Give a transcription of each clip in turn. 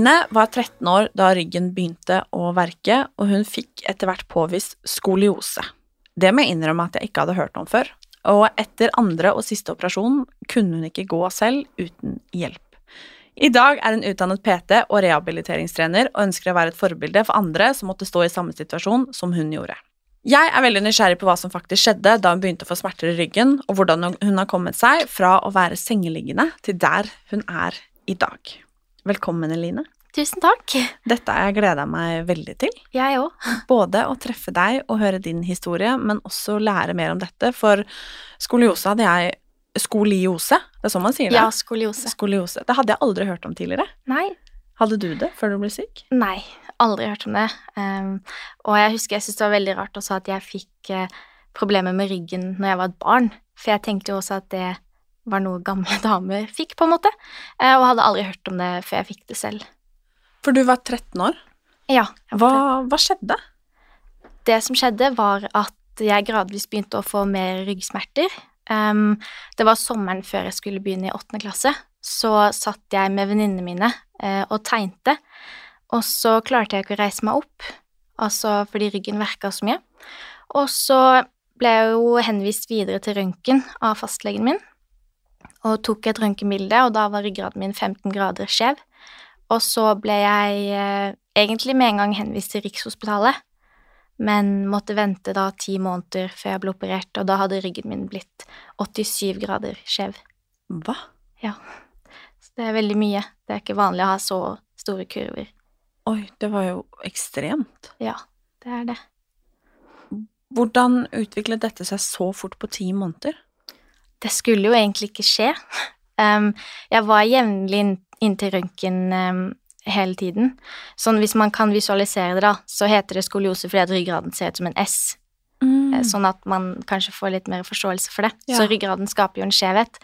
Eline var 13 år da ryggen begynte å verke, og hun fikk etter hvert påvist skoliose. Det må jeg innrømme at jeg ikke hadde hørt om før, og etter andre og siste operasjon kunne hun ikke gå selv uten hjelp. I dag er hun utdannet PT og rehabiliteringstrener og ønsker å være et forbilde for andre som måtte stå i samme situasjon som hun gjorde. Jeg er veldig nysgjerrig på hva som faktisk skjedde da hun begynte å få smerter i ryggen, og hvordan hun har kommet seg fra å være sengeliggende til der hun er i dag. Velkommen, Eline. Tusen takk. Dette har jeg gleda meg veldig til. Jeg òg. Både å treffe deg og høre din historie, men også lære mer om dette, for skoliose hadde jeg Skoliose, det er sånn man sier det? Ja, skoliose. Skoliose. Det hadde jeg aldri hørt om tidligere. Nei. Hadde du det før du ble syk? Nei. Aldri hørt om det. Um, og jeg husker jeg syntes det var veldig rart også at jeg fikk uh, problemer med ryggen når jeg var et barn. For jeg tenkte jo også at det var noe gamle damer fikk, på en måte. Uh, og hadde aldri hørt om det før jeg fikk det selv. For du var 13 år. Ja. Hva, hva skjedde? det som skjedde, var at jeg gradvis begynte å få mer ryggsmerter. Um, det var sommeren før jeg skulle begynne i åttende klasse. Så satt jeg med venninnene mine uh, og tegnte, og så klarte jeg ikke å reise meg opp, altså fordi ryggen verka så mye. Og så ble jeg jo henvist videre til røntgen av fastlegen min, og tok et røntgenbilde, og da var ryggraden min 15 grader skjev. Og så ble jeg eh, egentlig med en gang henvist til Rikshospitalet, men måtte vente da ti måneder før jeg ble operert, og da hadde ryggen min blitt 87 grader skjev. Hva? Ja. Så det er veldig mye. Det er ikke vanlig å ha så store kurver. Oi, det var jo ekstremt. Ja, det er det. Hvordan utviklet dette seg så fort på ti måneder? Det skulle jo egentlig ikke skje. Um, jeg var jevnlig inn, inntil røntgen um, hele tiden. Sånn hvis man kan visualisere det, da, så heter det skoliose fordi at ryggraden ser ut som en S. Mm. Sånn at man kanskje får litt mer forståelse for det. Ja. Så ryggraden skaper jo en skjevhet.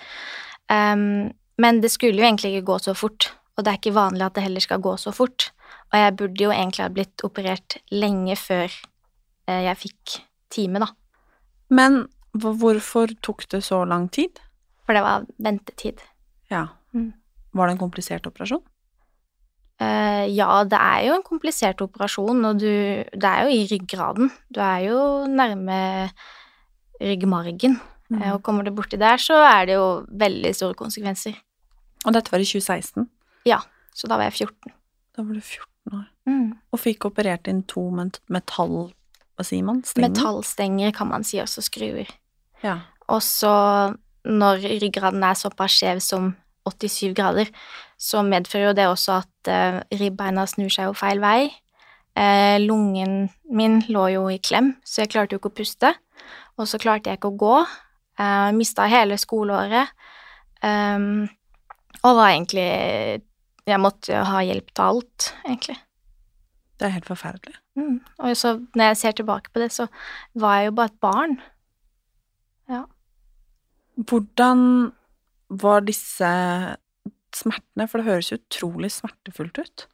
Um, men det skulle jo egentlig ikke gå så fort, og det er ikke vanlig at det heller skal gå så fort. Og jeg burde jo egentlig ha blitt operert lenge før eh, jeg fikk time, da. Men hvorfor tok det så lang tid? For det var ventetid. Ja. Mm. Var det en komplisert operasjon? Uh, ja, det er jo en komplisert operasjon, og du Det er jo i ryggraden. Du er jo nærme ryggmargen. Mm. Eh, og kommer du borti der, så er det jo veldig store konsekvenser. Og dette var i 2016. Ja, Så da var jeg 14. Da var du 14 år. Mm. Og fikk operert inn to met- metall... Hva sier man? Stenger? Metallstenger kan man si, også skruer. Ja. Og så, når ryggraden er såpass skjev som 87 grader, så medfører jo det også at eh, ribbeina snur seg jo feil vei. Eh, lungen min lå jo i klem, så jeg klarte jo ikke å puste. Og så klarte jeg ikke å gå. Eh, Mista hele skoleåret. Um, og var egentlig Jeg måtte jo ha hjelp til alt, egentlig. Det er helt forferdelig. Mm. Og så når jeg ser tilbake på det, så var jeg jo bare et barn. Hvordan var disse smertene? For det høres jo utrolig smertefullt ut.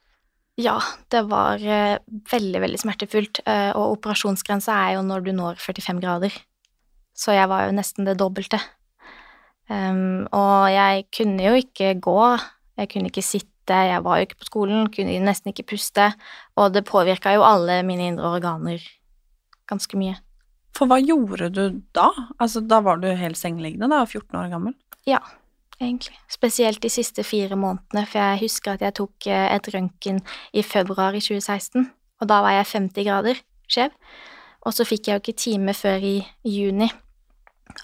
Ja, det var eh, veldig, veldig smertefullt, eh, og operasjonsgrensa er jo når du når 45 grader. Så jeg var jo nesten det dobbelte. Og jeg kunne jo ikke gå, jeg kunne ikke sitte, jeg var jo ikke på skolen, kunne nesten ikke puste, og det påvirka jo alle mine indre organer ganske mye. For hva gjorde du da? Altså, da var du helt sengeliggende, da, 14 år gammel? Ja, egentlig. Spesielt de siste fire månedene, for jeg husker at jeg tok eh, et røntgen i februar i 2016, og da var jeg 50 grader skjev. Og så fikk jeg jo ikke time før i juni,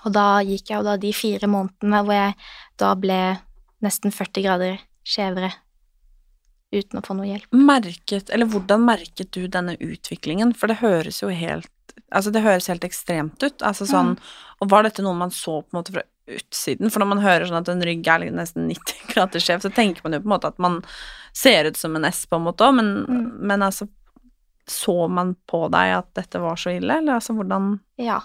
og da gikk jeg jo da de fire månedene hvor jeg da ble nesten 40 grader skjevere uten å få noe hjelp. Merket, eller hvordan merket du denne utviklingen? For det høres jo helt Altså, det høres helt ekstremt ut. Altså sånn Og var dette noe man så på en måte fra utsiden? For når man hører sånn at en rygg er nesten 90 grader skjev, så tenker man jo på en måte at man ser ut som en S, på en måte òg, men, men altså Så man på deg at dette var så ille, eller altså hvordan Ja,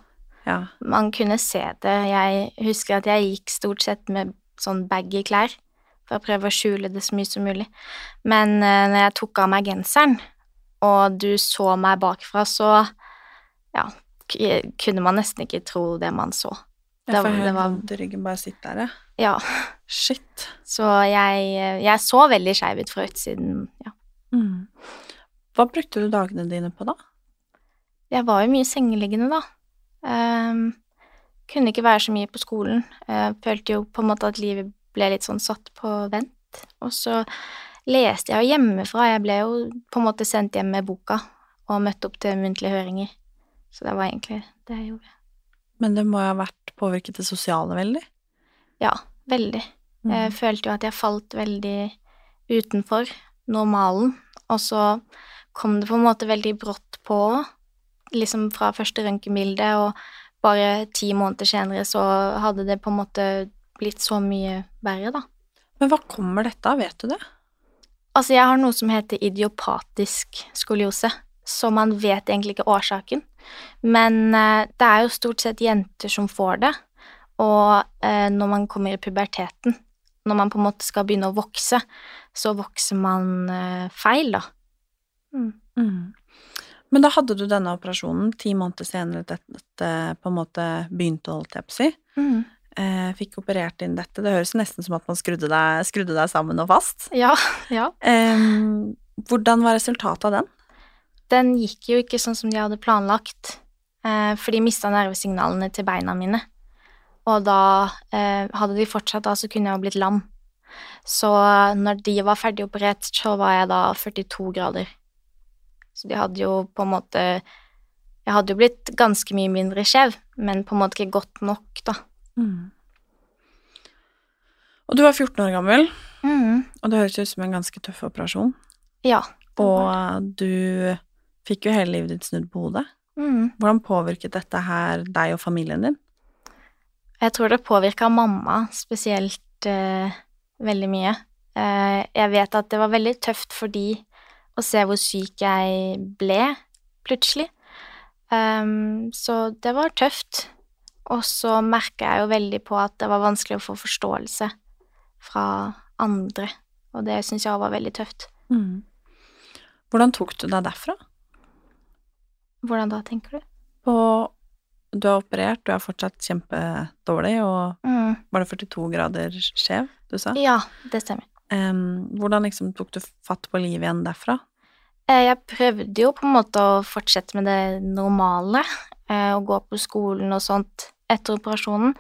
Ja. man kunne se det. Jeg husker at jeg gikk stort sett med sånn baggy klær for å prøve å skjule det så mye som mulig. Men uh, når jeg tok av meg genseren, og du så meg bakfra, så ja, kunne man nesten ikke tro det man så. Jeg får det helt vondt i ryggen bare sitte der, jeg. Ja, Shit. så jeg, jeg så veldig skeiv ut fra utsiden, ja. Mm. Hva brukte du dagene dine på da? Jeg var jo mye sengeliggende, da. Um, kunne ikke være så mye på skolen. Jeg følte jo på en måte at livet ble litt sånn satt på vent. Og så leste jeg jo hjemmefra. Jeg ble jo på en måte sendt hjem med boka og møtte opp til muntlige høringer. Så det var egentlig det jeg gjorde. Men det må jo ha vært påvirket det sosiale veldig? Ja, veldig. Jeg Mm. følte jo at jeg falt veldig utenfor normalen, og så kom det på en måte veldig brått på, liksom fra første røntgenbilde, og bare ti måneder senere så hadde det på en måte blitt så mye verre, da. Men hva kommer dette av, vet du det? Altså, jeg har noe som heter idiopatisk skoliose, så man vet egentlig ikke årsaken. Men eh, det er jo stort sett jenter som får det, og eh, når man kommer i puberteten, når man på en måte skal begynne å vokse, så vokser man eh, feil, da. Mm. Men da hadde du denne operasjonen ti måneder senere dette på en måte begynte, holdt jeg på å si. Mm. Fikk operert inn dette. Det høres nesten som at man skrudde deg, skrudde deg sammen og fast. Ja, ja. Um, hvordan var resultatet av den? Den gikk jo ikke sånn som de hadde planlagt, eh, for de mista nervesignalene til beina mine. Og da eh, hadde de fortsatt, da, så kunne jeg jo blitt lam. Så når de var ferdig operert, så var jeg da 42 grader. Så de hadde jo på en måte Jeg hadde jo blitt ganske mye mindre skjev, men på en måte ikke godt nok, da. Og du var 14 år gammel, mm. og det høres ut som en ganske tøff operasjon. Ja. Og du fikk jo hele livet ditt snudd på hodet. det. Mhm. Hvordan påvirket dette her deg og familien din? Jeg tror det påvirka mamma spesielt eh, veldig mye. Eh, jeg vet at det var veldig tøft for de å se hvor syk jeg ble plutselig. Um, så det var tøft. Og så merka jeg jo veldig på at det var vanskelig å få forståelse fra andre, og det syns jeg var veldig tøft. Hvordan tok du deg derfra? Hvordan da, tenker du? På Du er operert, du er fortsatt kjempedårlig, og Mm. var det 42 grader skjev, du sa? Ja, det stemmer. Um, hvordan liksom tok du fatt på livet igjen derfra? Eh, Jeg prøvde jo på en måte å fortsette med det normale, eh, å gå på skolen og sånt etter operasjonen.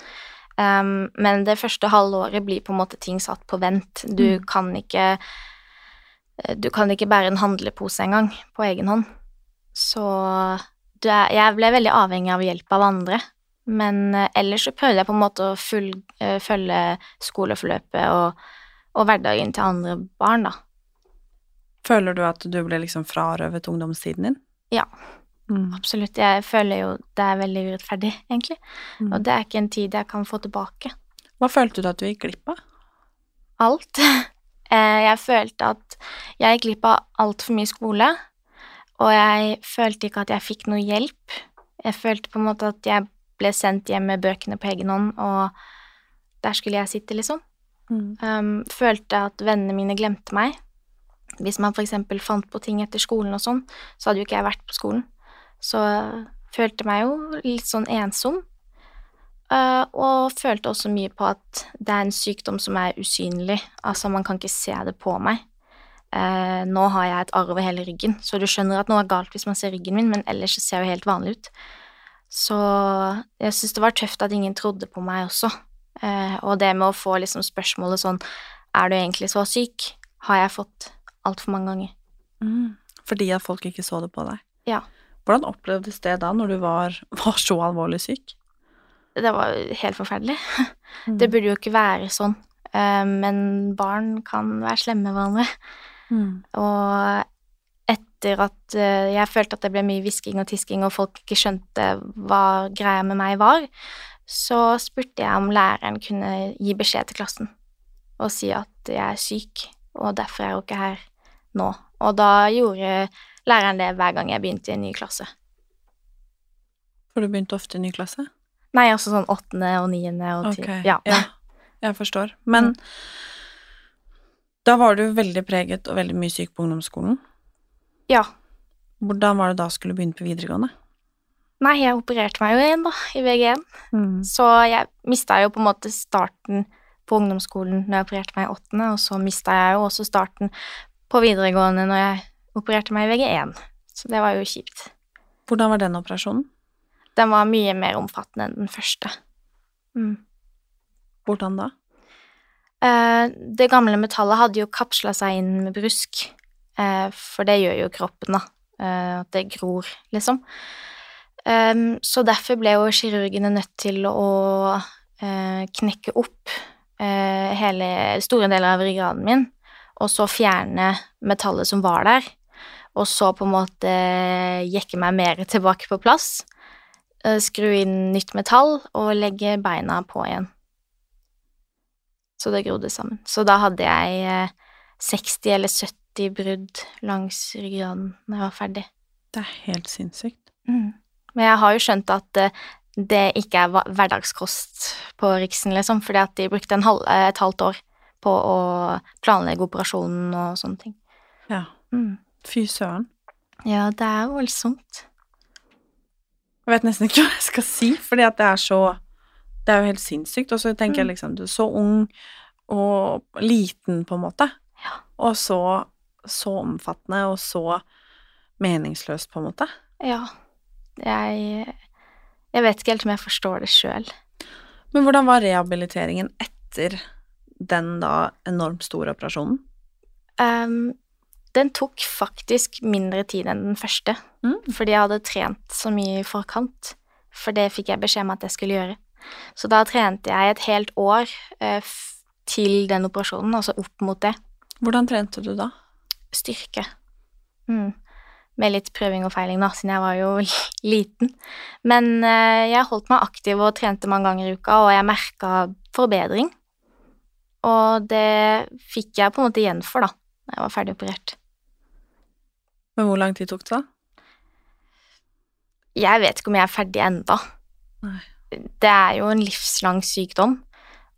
Um, men det første halvåret blir på en måte ting satt på vent. Du Mm. kan ikke eh, Du kan ikke bære en handlepose engang på egen hånd. Så er, jeg ble veldig avhengig av hjelp av andre. Men eh, ellers så prøvde jeg på en måte å full, eh, følge skoleforløpet og, og hverdagen til andre barn, da. Føler du at du ble liksom frarøvet ungdomstiden din? Ja. Mm. Absolutt. Jeg føler jo det er veldig urettferdig, egentlig. Mm. Og det er ikke en tid jeg kan få tilbake. Hva følte du at du gikk glipp av? Alt. Eh, Jeg følte at jeg gikk glipp av altfor mye skole, og jeg følte ikke at jeg fikk noe hjelp. Jeg følte på en måte at jeg ble sendt hjem med bøkene på egen hånd, og der skulle jeg sitte, liksom. Mm. Um, følte at vennene mine glemte meg. Hvis man eksempel fant på ting etter skolen og sånn, så hadde jo ikke jeg vært på skolen. Så følte meg jo litt sånn ensom. Uh, og følte også mye på at det er en sykdom som er usynlig. Altså, man kan ikke se det på meg. Eh, nå har jeg et arr over hele ryggen, så du skjønner at noe er galt hvis man ser ryggen min, men ellers ser jeg jo helt vanlig ut. Så jeg syns det var tøft at ingen trodde på meg også. Eh, og det med å få liksom spørsmålet sånn Er du egentlig så syk? har jeg fått altfor mange ganger. Mm. Fordi at folk ikke så det på deg? Ja. Hvordan opplevdes det da, når du var, var så alvorlig syk? Det var helt forferdelig. Det burde jo ikke være sånn. Eh, men barn kan være slemme hverandre. Mm. Og etter at eh, jeg følte at det ble mye hvisking og tisking, og folk ikke skjønte hva greia med meg var, så spurte jeg om læreren kunne gi beskjed til klassen og si at jeg er syk, og derfor er jeg jo ikke her nå. Og da gjorde læreren det hver gang jeg begynte i en ny klasse. For du begynte ofte i en ny klasse? Nei, altså sånn åttende og niende og ti. Ok, Ja. ja. Jeg forstår. Men da var du veldig preget og veldig mye syk på ungdomsskolen. ja. Hvordan var det da skulle begynne på videregående? Nei, jeg opererte meg jo igjen, da, i VG1. Mm. Så jeg mista jo på en måte starten på ungdomsskolen når jeg opererte meg i åttende, og så mista jeg jo også starten på videregående når jeg opererte meg i VG1. Så det var jo kjipt. Hvordan var den operasjonen? Den var mye mer omfattende enn den første. Mm. Hvordan da? Eh, det gamle metallet hadde jo kapsla seg inn med brusk, eh, for det gjør jo kroppen, da. Eh, at det gror, liksom. Så derfor ble jo kirurgene nødt til å knekke opp hele store deler av ryggraden min, og så fjerne metallet som var der, og så på en måte jekke meg mer tilbake på plass, skru inn nytt metall og legge beina på igjen. Så det grodde sammen. Så da hadde jeg eh, 60 eller 70 brudd langs ryggraden når jeg var ferdig. Det er helt sinnssykt. Mm. Men jeg har jo skjønt at eh, det ikke er hverdagskost på Riksen, liksom, fordi at de brukte en halv, eh, et halvt år på å planlegge operasjonen og sånne ting. Ja. Mm. Fy søren. Ja, det er voldsomt. Jeg vet nesten ikke hva jeg skal si, fordi at det er så Det er jo helt sinnssykt. Og så tenker jeg Mm. liksom, du er så ung og liten, på en måte, Ja. og så så omfattende og så meningsløst, på en måte. Ja. Jeg Jeg vet ikke helt om jeg forstår det sjøl. Men hvordan var rehabiliteringen etter den da enormt store operasjonen? Um, den tok faktisk mindre tid enn den første, Mm. fordi jeg hadde trent så mye i forkant. For det fikk jeg beskjed om at jeg skulle gjøre. Så da trente jeg et helt år eh, til den operasjonen, altså opp mot det. Hvordan trente du da? Styrke. Mm. Med litt prøving og feiling, da, siden jeg var jo liten. Men eh, jeg holdt meg aktiv og trente mange ganger i uka, og jeg merka forbedring. Og det fikk jeg på en måte igjen for, da, da jeg var ferdig operert. Men hvor lang tid tok det da? Jeg vet ikke om jeg er ferdig enda. Nei. Det er jo en livslang sykdom,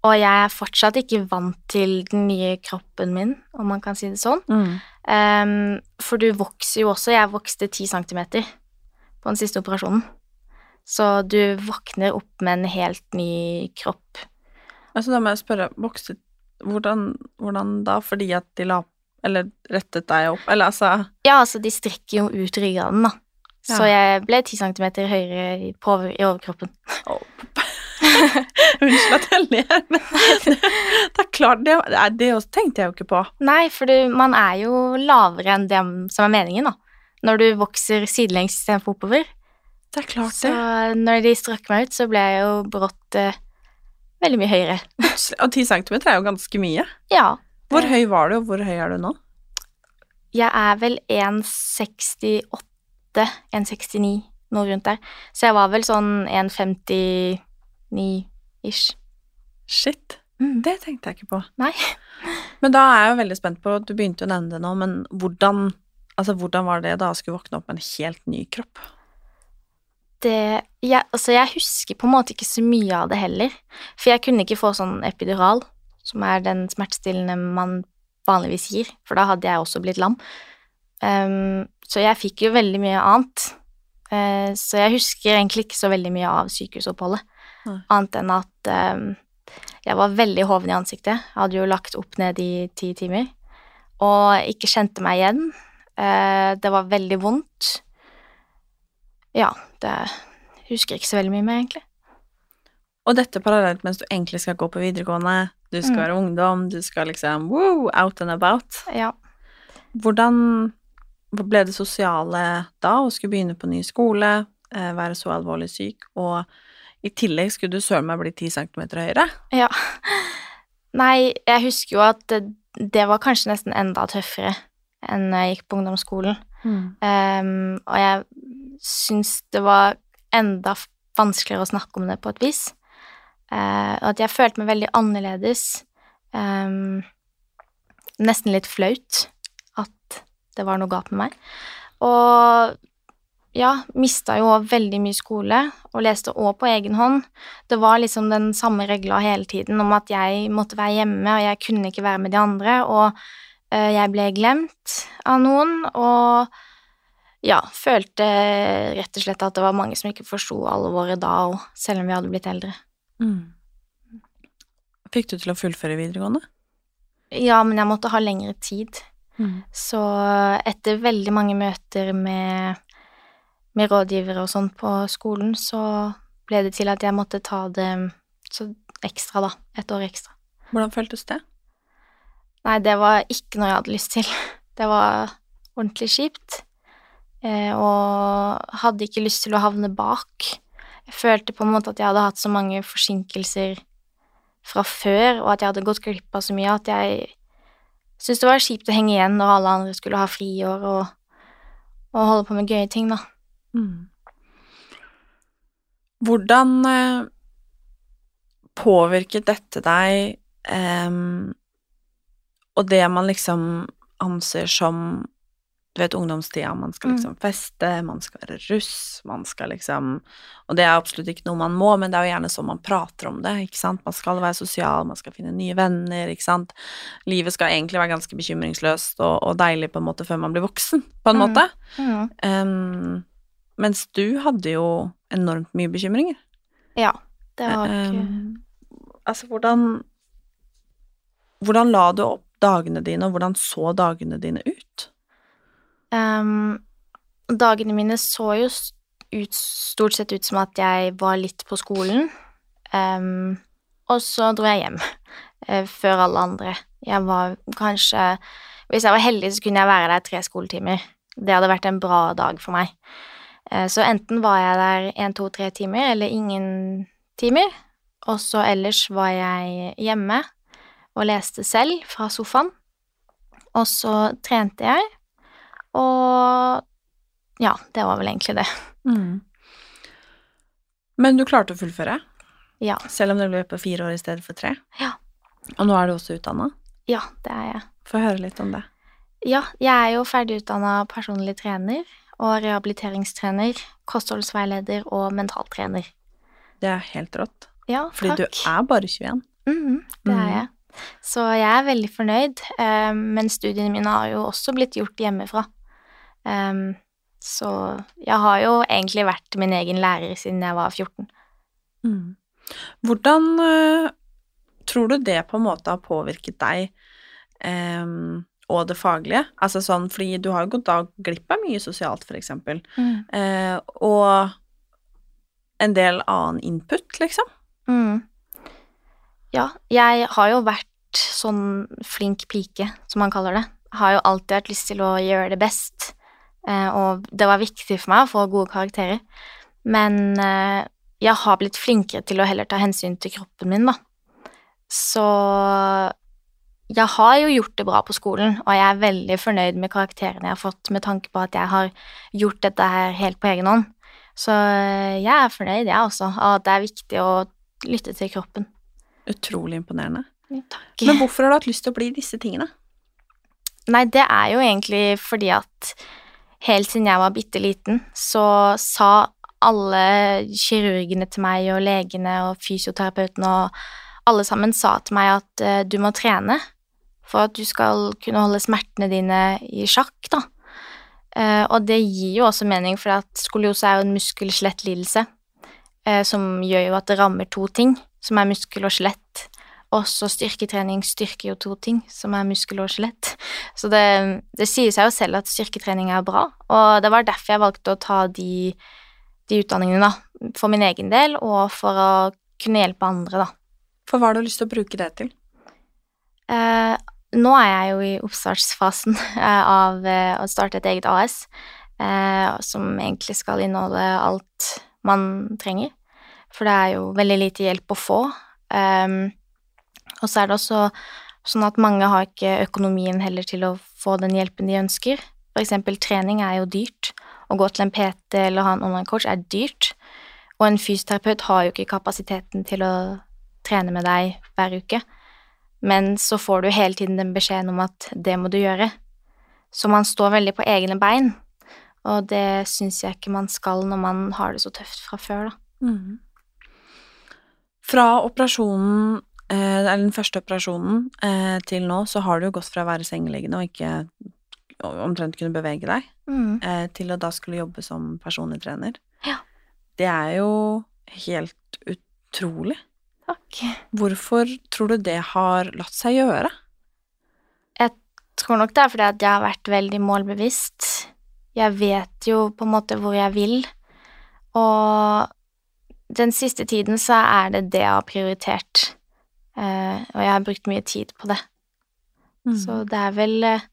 og jeg er fortsatt ikke vant til den nye kroppen min, om man kan si det sånn. Mm. Um, for du vokser jo også. Jeg vokste ti centimeter på den siste operasjonen. Så du våkner opp med en helt ny kropp. Altså, da må jeg spørre, vokste hvordan, hvordan da? Fordi at de la Eller rettet deg opp? Eller altså Ja, altså, de strekker jo ut ryggraden, da. Så jeg ble ti centimeter høyere i, på, i overkroppen. Unnskyld at jeg ler, men det, det er klart Det, det det tenkte jeg jo ikke på. Nei, for du, man er jo lavere enn det som er meningen, da. Når du vokser sidelengs istedenfor oppover. Det er klart Så når de strakk meg ut, så ble jeg jo brått eh, veldig mye høyere. Og ti centimeter er jo ganske mye. Ja. Hvor det- høy var du, og hvor høy er du nå? Jeg er vel 1,68, 1,69, noe rundt der. Så jeg var vel sånn 1,59-ish. Shit. Mm. Det tenkte jeg ikke på. Nei. Men da er jeg jo veldig spent på Du begynte jo å nevne det nå, men hvordan Altså, hvordan var det da å skulle våkne opp med en helt ny kropp? Det jeg, Altså, jeg husker på en måte ikke så mye av det heller. For jeg kunne ikke få sånn epidural, som er den smertestillende man vanligvis gir, for da hadde jeg også blitt lam. Ehm, så jeg fikk jo veldig mye annet. Uh, så jeg husker egentlig ikke så veldig mye av sykehusoppholdet, Mm. annet enn at um, jeg var veldig hoven i ansiktet. Jeg hadde jo lagt opp ned i ti timer, og ikke kjente meg igjen. Uh, det var veldig vondt. Ja, det husker ikke så veldig mye med, egentlig. Og dette parallelt mens du egentlig skal gå på videregående, du skal Mm. være ungdom, du skal liksom woo, out and about. Ja. Hvordan ble det sosiale da, å skulle begynne på ny skole, eh, være så alvorlig syk, og i tillegg skulle du søren meg bli ti centimeter høyere? ja. Nei, jeg husker jo at det, var kanskje nesten enda tøffere enn jeg gikk på ungdomsskolen. Ehm, og jeg syns det var enda vanskeligere å snakke om det på et vis. Uh, og at jeg følte meg veldig annerledes. Um, nesten litt flaut at det var noe galt med meg. Og ja, mista jo veldig mye skole, og leste òg på egen hånd. Det var liksom den samme regla hele tiden om at jeg måtte være hjemme, og jeg kunne ikke være med de andre, og eh, jeg ble glemt av noen, og ja, følte rett og slett at det var mange som ikke forsto alvoret da òg, selv om vi hadde blitt eldre. Fikk du til å fullføre videregående? Ja, men jeg måtte ha lengre tid. Så etter veldig mange møter med, med rådgivere og sånn på skolen, så ble det til at jeg måtte ta det så ekstra, da. Et år ekstra. Hvordan føltes det? Nei, det var ikke noe jeg hadde lyst til. Det var ordentlig kjipt. Eh, og hadde ikke lyst til å havne bak. Jeg følte på en måte at jeg hadde hatt så mange forsinkelser fra før, og at jeg hadde gått glipp av så mye at jeg syntes det var kjipt å henge igjen når alle andre skulle ha friår og, og holde på med gøye ting, da. Hvordan eh, påvirket dette deg, um, og det man liksom anser som du vet, ungdomstida, man skal liksom feste, man skal være russ, man skal liksom Og det er absolutt ikke noe man må, men det er jo gjerne sånn man prater om det, ikke sant. Man skal være sosial, man skal finne nye venner, ikke sant. Livet skal egentlig være ganske bekymringsløst og, og deilig på en måte før man blir voksen, på en Mm. måte. Mm. Um, mens du hadde jo enormt mye bekymringer. Ja, det var ikke um, altså, hvordan Hvordan la du opp dagene dine, og hvordan så dagene dine ut? Ehm, dagene mine så jo ut, stort sett ut som at jeg var litt på skolen, Um, og så dro jeg hjem uh, før alle andre. Jeg var kanskje Hvis jeg var heldig, så kunne jeg være der tre skoletimer. Det hadde vært en bra dag for meg. Eh, så enten var jeg der én, to, tre timer, eller ingen timer. Og så ellers var jeg hjemme og leste selv fra sofaen. Og så trente jeg, og ja, det var vel egentlig det. Men du klarte å fullføre, Ja. selv om det ble på fire år i stedet for tre? Ja. Og nå er du også utdanna? Ja, det er jeg. Få høre litt om det. Ja, jeg er jo ferdig utdanna personlig trener og rehabiliteringstrener, kostholdsveileder og mentaltrener. Det er helt rått. Ja, Fordi takk. du er bare 21. Mhm, det Mhm. er jeg. Så jeg er veldig fornøyd, eh, men studiene mine har jo også blitt gjort hjemmefra. Em, så jeg har jo egentlig vært min egen lærer siden jeg var 14. Mm. Hvordan eh, tror du det på en måte har påvirket deg um, og det faglige? Altså sånn, fordi du har jo gått da glipp av mye sosialt, for eksempel, Uh, og en del annen input, liksom. Mm. Ja, jeg har jo vært sånn flink pike, som man kaller det. Har jo alltid hatt lyst til å gjøre det best, og det var viktig for meg å få gode karakterer. Men eh, jeg har blitt flinkere til å heller ta hensyn til kroppen min, da. Så jeg har jo gjort det bra på skolen, og jeg er veldig fornøyd med karakterene jeg har fått, med tanke på at jeg har gjort dette her helt på egen hånd. Så eh, jeg er fornøyd, jeg også, av at det er viktig å lytte til kroppen. Utrolig imponerende. Takk. Men hvorfor har du hatt lyst til å bli disse tingene? Nei, det er jo egentlig fordi at helt siden jeg var bitte liten, så sa alle kirurgene til meg, og legene og fysioterapeutene og alle sammen sa til meg at uh, du må trene for at du skal kunne holde smertene dine i sjakk, da. Uh, og det gir jo også mening, for at skoliose er jo en muskel-skjelett-lidelse eh, som gjør jo at det rammer to ting, som er muskel og skjelett. Også styrketrening styrker jo to ting, som er muskel og skjelett. Så det, det sier seg jo selv at styrketrening er bra, og det var derfor jeg valgte å ta de de utdanningene, da. For min egen del, og for å kunne hjelpe andre, da. For hva har du lyst til å bruke det til? Eh, nå er jeg jo i oppstartsfasen eh, av eh, å starte et eget AS, eh, som egentlig skal inneholde alt man trenger. For det er jo veldig lite hjelp å få. Um, og så er det også sånn at mange har ikke økonomien heller til å få den hjelpen de ønsker. For eksempel trening er jo dyrt. Å gå til en PT eller ha en online-coach er dyrt. Og en fysioterapeut har jo ikke kapasiteten til å trene med deg hver uke. Men så får du hele tiden den beskjeden om at det må du gjøre. Så man står veldig på egne bein, og det syns jeg ikke man skal når man har det så tøft fra før, da. Mm. Fra operasjonen, eller den første operasjonen, eh, til nå, så har du jo gått fra å være sengeliggende og ikke omtrent kunne bevege deg, Mm. eh, til å da skulle jobbe som personlig trener. Ja. Det er jo helt utrolig. Takk. Hvorfor tror du det har latt seg gjøre? Jeg tror nok det er fordi at jeg har vært veldig målbevisst. Jeg vet jo på en måte hvor jeg vil, og den siste tiden så er det det jeg har prioritert, eh, og jeg har brukt mye tid på det. Så det er vel eh,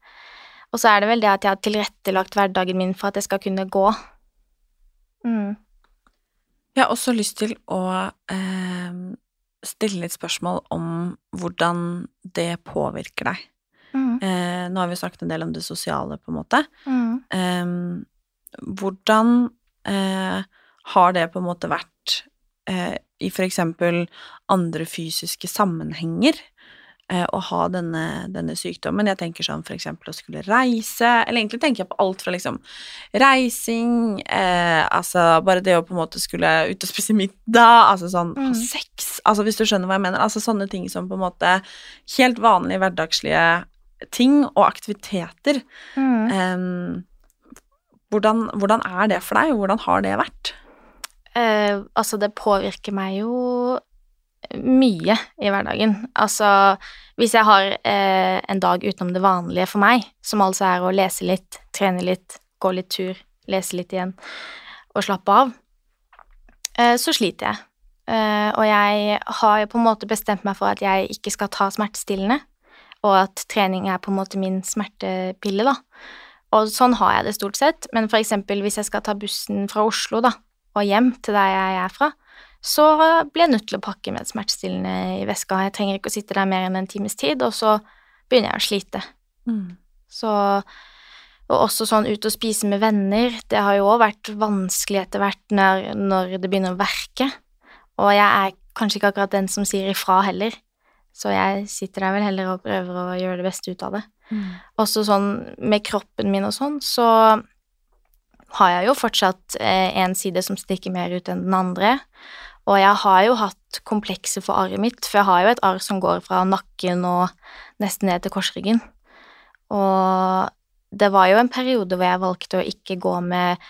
Og så er det vel det at jeg har tilrettelagt hverdagen min for at jeg skal kunne gå. Mm. Jeg har også lyst til å eh, stille litt spørsmål om hvordan det påvirker deg. Mm. Eh, nå har vi snakket en del om det sosiale, på en måte. Mm. Eh, hvordan eh, har det på en måte vært eh, i eksempel andre fysiske sammenhenger eh, å ha denne, denne sykdommen? Jeg tenker sånn eksempel å skulle reise, eller egentlig tenker jeg på alt fra liksom reising, eh, altså bare det å på en måte skulle ut og spise middag, altså sånn Mm. sex, altså hvis du skjønner hva jeg mener, altså sånne ting som på en måte helt vanlige hverdagslige ting og aktiviteter. Mm. Em, hvordan, hvordan er det for deg, hvordan har det vært? Eh, altså, det påvirker meg jo mye i hverdagen. Altså, hvis jeg har eh, en dag utenom det vanlige for meg, som altså er å lese litt, trene litt, gå litt tur, lese litt igjen og slappe av, eh, så sliter jeg. Eh, og jeg har på en måte bestemt meg for at jeg ikke skal ta smertestillende, og at trening er på en måte min smertepille, da. Og sånn har jeg det stort sett, men for eksempel hvis jeg skal ta bussen fra Oslo, da, og hjem til der jeg er fra, så blir jeg nødt til å pakke med smertestillende i veska. Jeg trenger ikke å sitte der mer enn en times tid, og så begynner jeg å slite. Så Og også sånn ut og spise med venner, det har jo òg vært vanskelig etter hvert når, når det begynner å verke. Og jeg er kanskje ikke akkurat den som sier ifra heller, så jeg sitter der vel heller og prøver å gjøre det beste ut av det. Også sånn med kroppen min og sånn, så har jeg jo fortsatt eh, en side som stikker mer ut enn den andre. Og jeg har jo hatt komplekser for arret mitt, for jeg har jo et arr som går fra nakken og nesten ned til korsryggen. Og det var jo en periode hvor jeg valgte å ikke gå med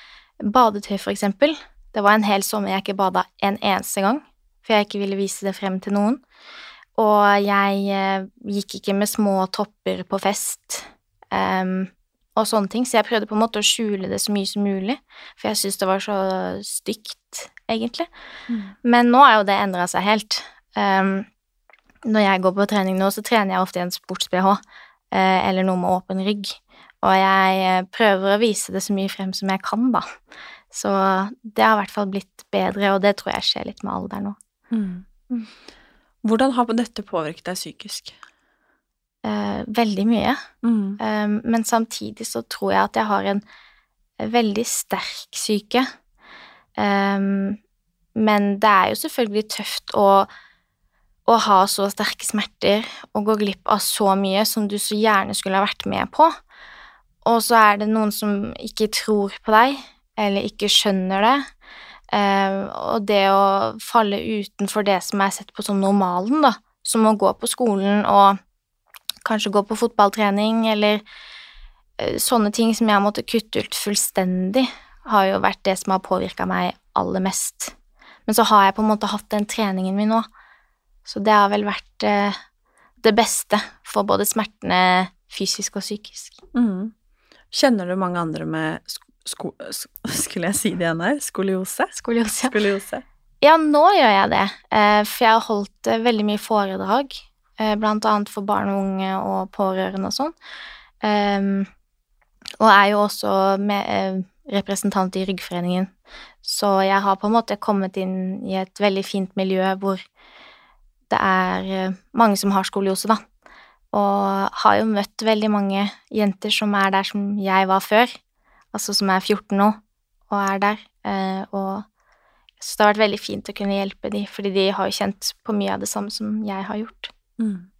badetøy, for eksempel. Det var en hel sommer jeg ikke bada en eneste gang, for jeg ikke ville vise det frem til noen. Og jeg eh, gikk ikke med små topper på fest em, og sånne ting, så jeg prøvde på en måte å skjule det så mye som mulig, for jeg syntes det var så stygt, egentlig. Men nå er jo det endra seg helt. Um, når jeg går på trening nå, så trener jeg ofte i en sports-BH uh, eller noe med åpen rygg, og jeg eh, prøver å vise det så mye frem som jeg kan, da. Så det har i hvert fall blitt bedre, og det tror jeg skjer litt med alder nå. Mm. Hvordan har dette påvirket deg psykisk? Eh, veldig mye. Mm. Um, men samtidig så tror jeg at jeg har en veldig sterk syke. Um, men det er jo selvfølgelig tøft å, å ha så sterke smerter og gå glipp av så mye som du så gjerne skulle ha vært med på. Og så er det noen som ikke tror på deg, eller ikke skjønner det. Um, og det å falle utenfor det som er sett på som normalen, da, som å gå på skolen og kanskje gå på fotballtrening eller eh, sånne ting som jeg har måttet kutte ut fullstendig, har jo vært det som har påvirka meg aller mest. Men så har jeg på en måte hatt den treningen min nå, så det har vel vært eh, det beste for både smertene fysisk og psykisk. Mm. Kjenner du mange andre med sk- sko Skulle jeg si det igjen her? Skoliose? Skoliose. Skoliose. Ja, nå gjør jeg det, eh, for jeg har holdt veldig mye foredrag, blant annet for barn og unge og pårørende og sånn. Um, og er jo også med, eh, representant i Ryggforeningen, så jeg har på en måte kommet inn i et veldig fint miljø hvor det er eh, mange som har skoliose, da. Og har jo møtt veldig mange jenter som er der som jeg var før, altså som er 14 nå og er der, eh, og så det har vært veldig fint å kunne hjelpe dem, fordi de har jo kjent på mye av det samme som jeg har gjort. Mm.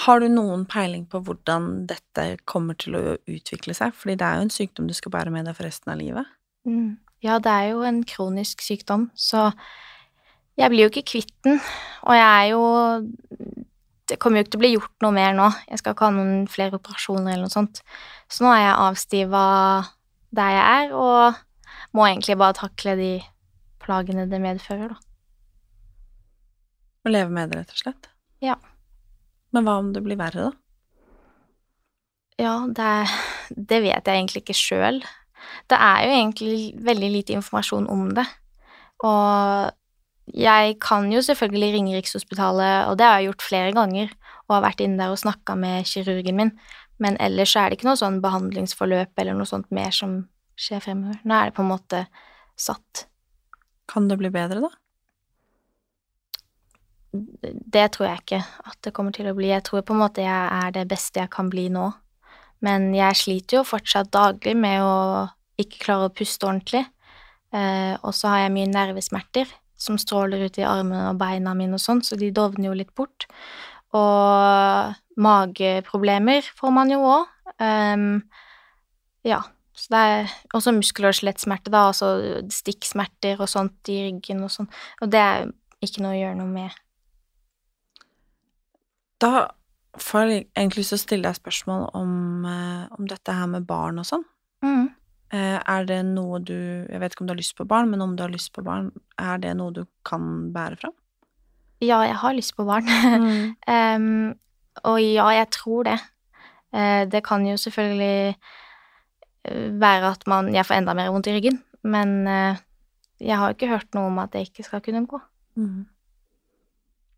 Har du noen peiling på hvordan dette kommer til å utvikle seg? Fordi det er jo en sykdom du skal bære med deg for resten av livet. Mm. Ja, det er jo en kronisk sykdom, så jeg blir jo ikke kvitt den, og jeg er jo Det kommer jo ikke til å bli gjort noe mer nå, jeg skal ikke ha noen flere operasjoner eller noe sånt, så nå er jeg avstiva der jeg er, og må egentlig bare takle de plagene det medfører, da. Å leve med det, rett og slett. Ja. Men hva om det blir verre, da? Ja, det, det vet jeg egentlig ikke sjøl. Det er jo egentlig veldig lite informasjon om det. Og jeg kan jo selvfølgelig ringe Rikshospitalet, og det har jeg gjort flere ganger, og har vært inne der og snakka med kirurgen min, men ellers er det ikke noe sånn behandlingsforløp eller noe sånt mer som skjer fremover. Nå er det på en måte satt. Kan det bli bedre, da? Det tror jeg ikke at det kommer til å bli. Jeg tror på en måte jeg er det beste jeg kan bli nå. Men jeg sliter jo fortsatt daglig med å ikke klare å puste ordentlig. Eh, og så har jeg mye nervesmerter som stråler ut i armene og beina mine og sånn, så de dovner jo litt bort. Og mageproblemer får man jo òg. ja. Så det er også muskel- og skjelettsmerter, da, altså stikksmerter og sånt i ryggen og sånn. Og det er ikke noe å gjøre noe med. Da får jeg egentlig lyst til å stille deg spørsmål om, eh, om dette her med barn og sånn. Mm. Eh, er det noe du Jeg vet ikke om du har lyst på barn, men om du har lyst på barn, er det noe du kan bære fram? Ja, jeg har lyst på barn. Mm. um, og ja, jeg tror det. Eh, det kan jo selvfølgelig være at man Jeg får enda mer vondt i ryggen, men jeg har ikke hørt noe om at det ikke skal kunne gå. Mm.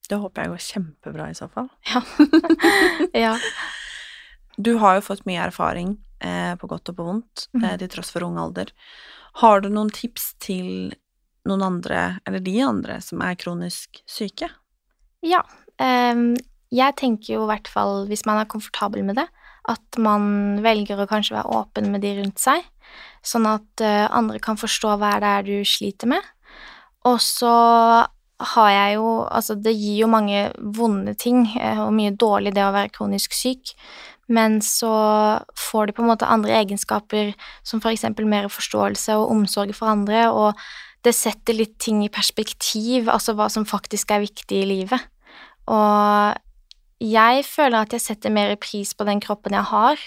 Det håper jeg går kjempebra i så fall. Ja. ja. Du har jo fått mye erfaring, eh, på godt og på vondt, mm. eh, til tross for ung alder. Har du noen tips til noen andre, eller de andre, som er kronisk syke? Ja. em, jeg tenker jo i hvert fall, hvis man er komfortabel med det, at man velger å kanskje være åpen med de rundt seg, sånn at eh, andre kan forstå hva det er du sliter med. Og så har jeg jo Altså, det gir jo mange vonde ting, eh, og mye dårlig det å være kronisk syk, men så får du på en måte andre egenskaper, som eksempel mer forståelse og omsorg for andre, og det setter litt ting i perspektiv, altså hva som faktisk er viktig i livet. Og jeg føler at jeg setter mer pris på den kroppen jeg har,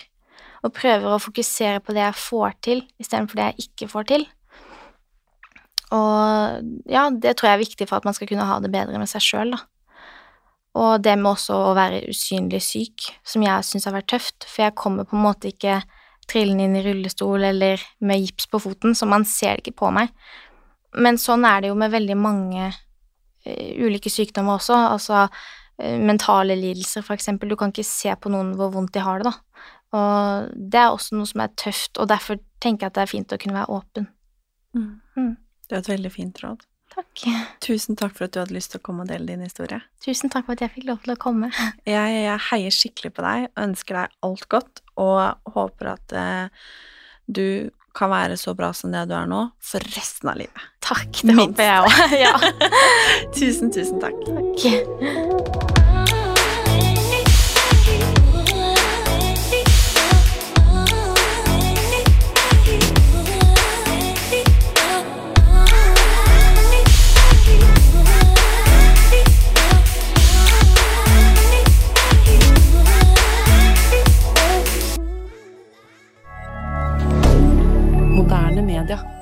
og prøver å fokusere på det jeg får til, istedenfor det jeg ikke får til. Og ja, det tror jeg er viktig for at man skal kunne ha det bedre med seg sjøl, da. Og det med også å være usynlig syk, som jeg syns har vært tøft, for jeg kommer på en måte ikke trillende inn i rullestol eller med gips på foten, så man ser det ikke på meg. Men sånn er det jo med veldig mange eh, ulike sykdommer også, altså eh, mentale lidelser, for eksempel. Du kan ikke se på noen hvor vondt de har det, da. Og det er også noe som er tøft, og derfor tenker jeg at det er fint å kunne være åpen. Mm. Det er et veldig fint råd. Takk. Tusen takk for at du hadde lyst til å komme og dele din historie. Tusen takk for at jeg fikk lov til å komme. Jeg, jeg heier skikkelig på deg og ønsker deg alt godt, og håper at eh, du kan være så bra som det du er nå, for resten av livet. Takk, det håper jeg òg. ja. Tusen, tusen takk. Takk. regarder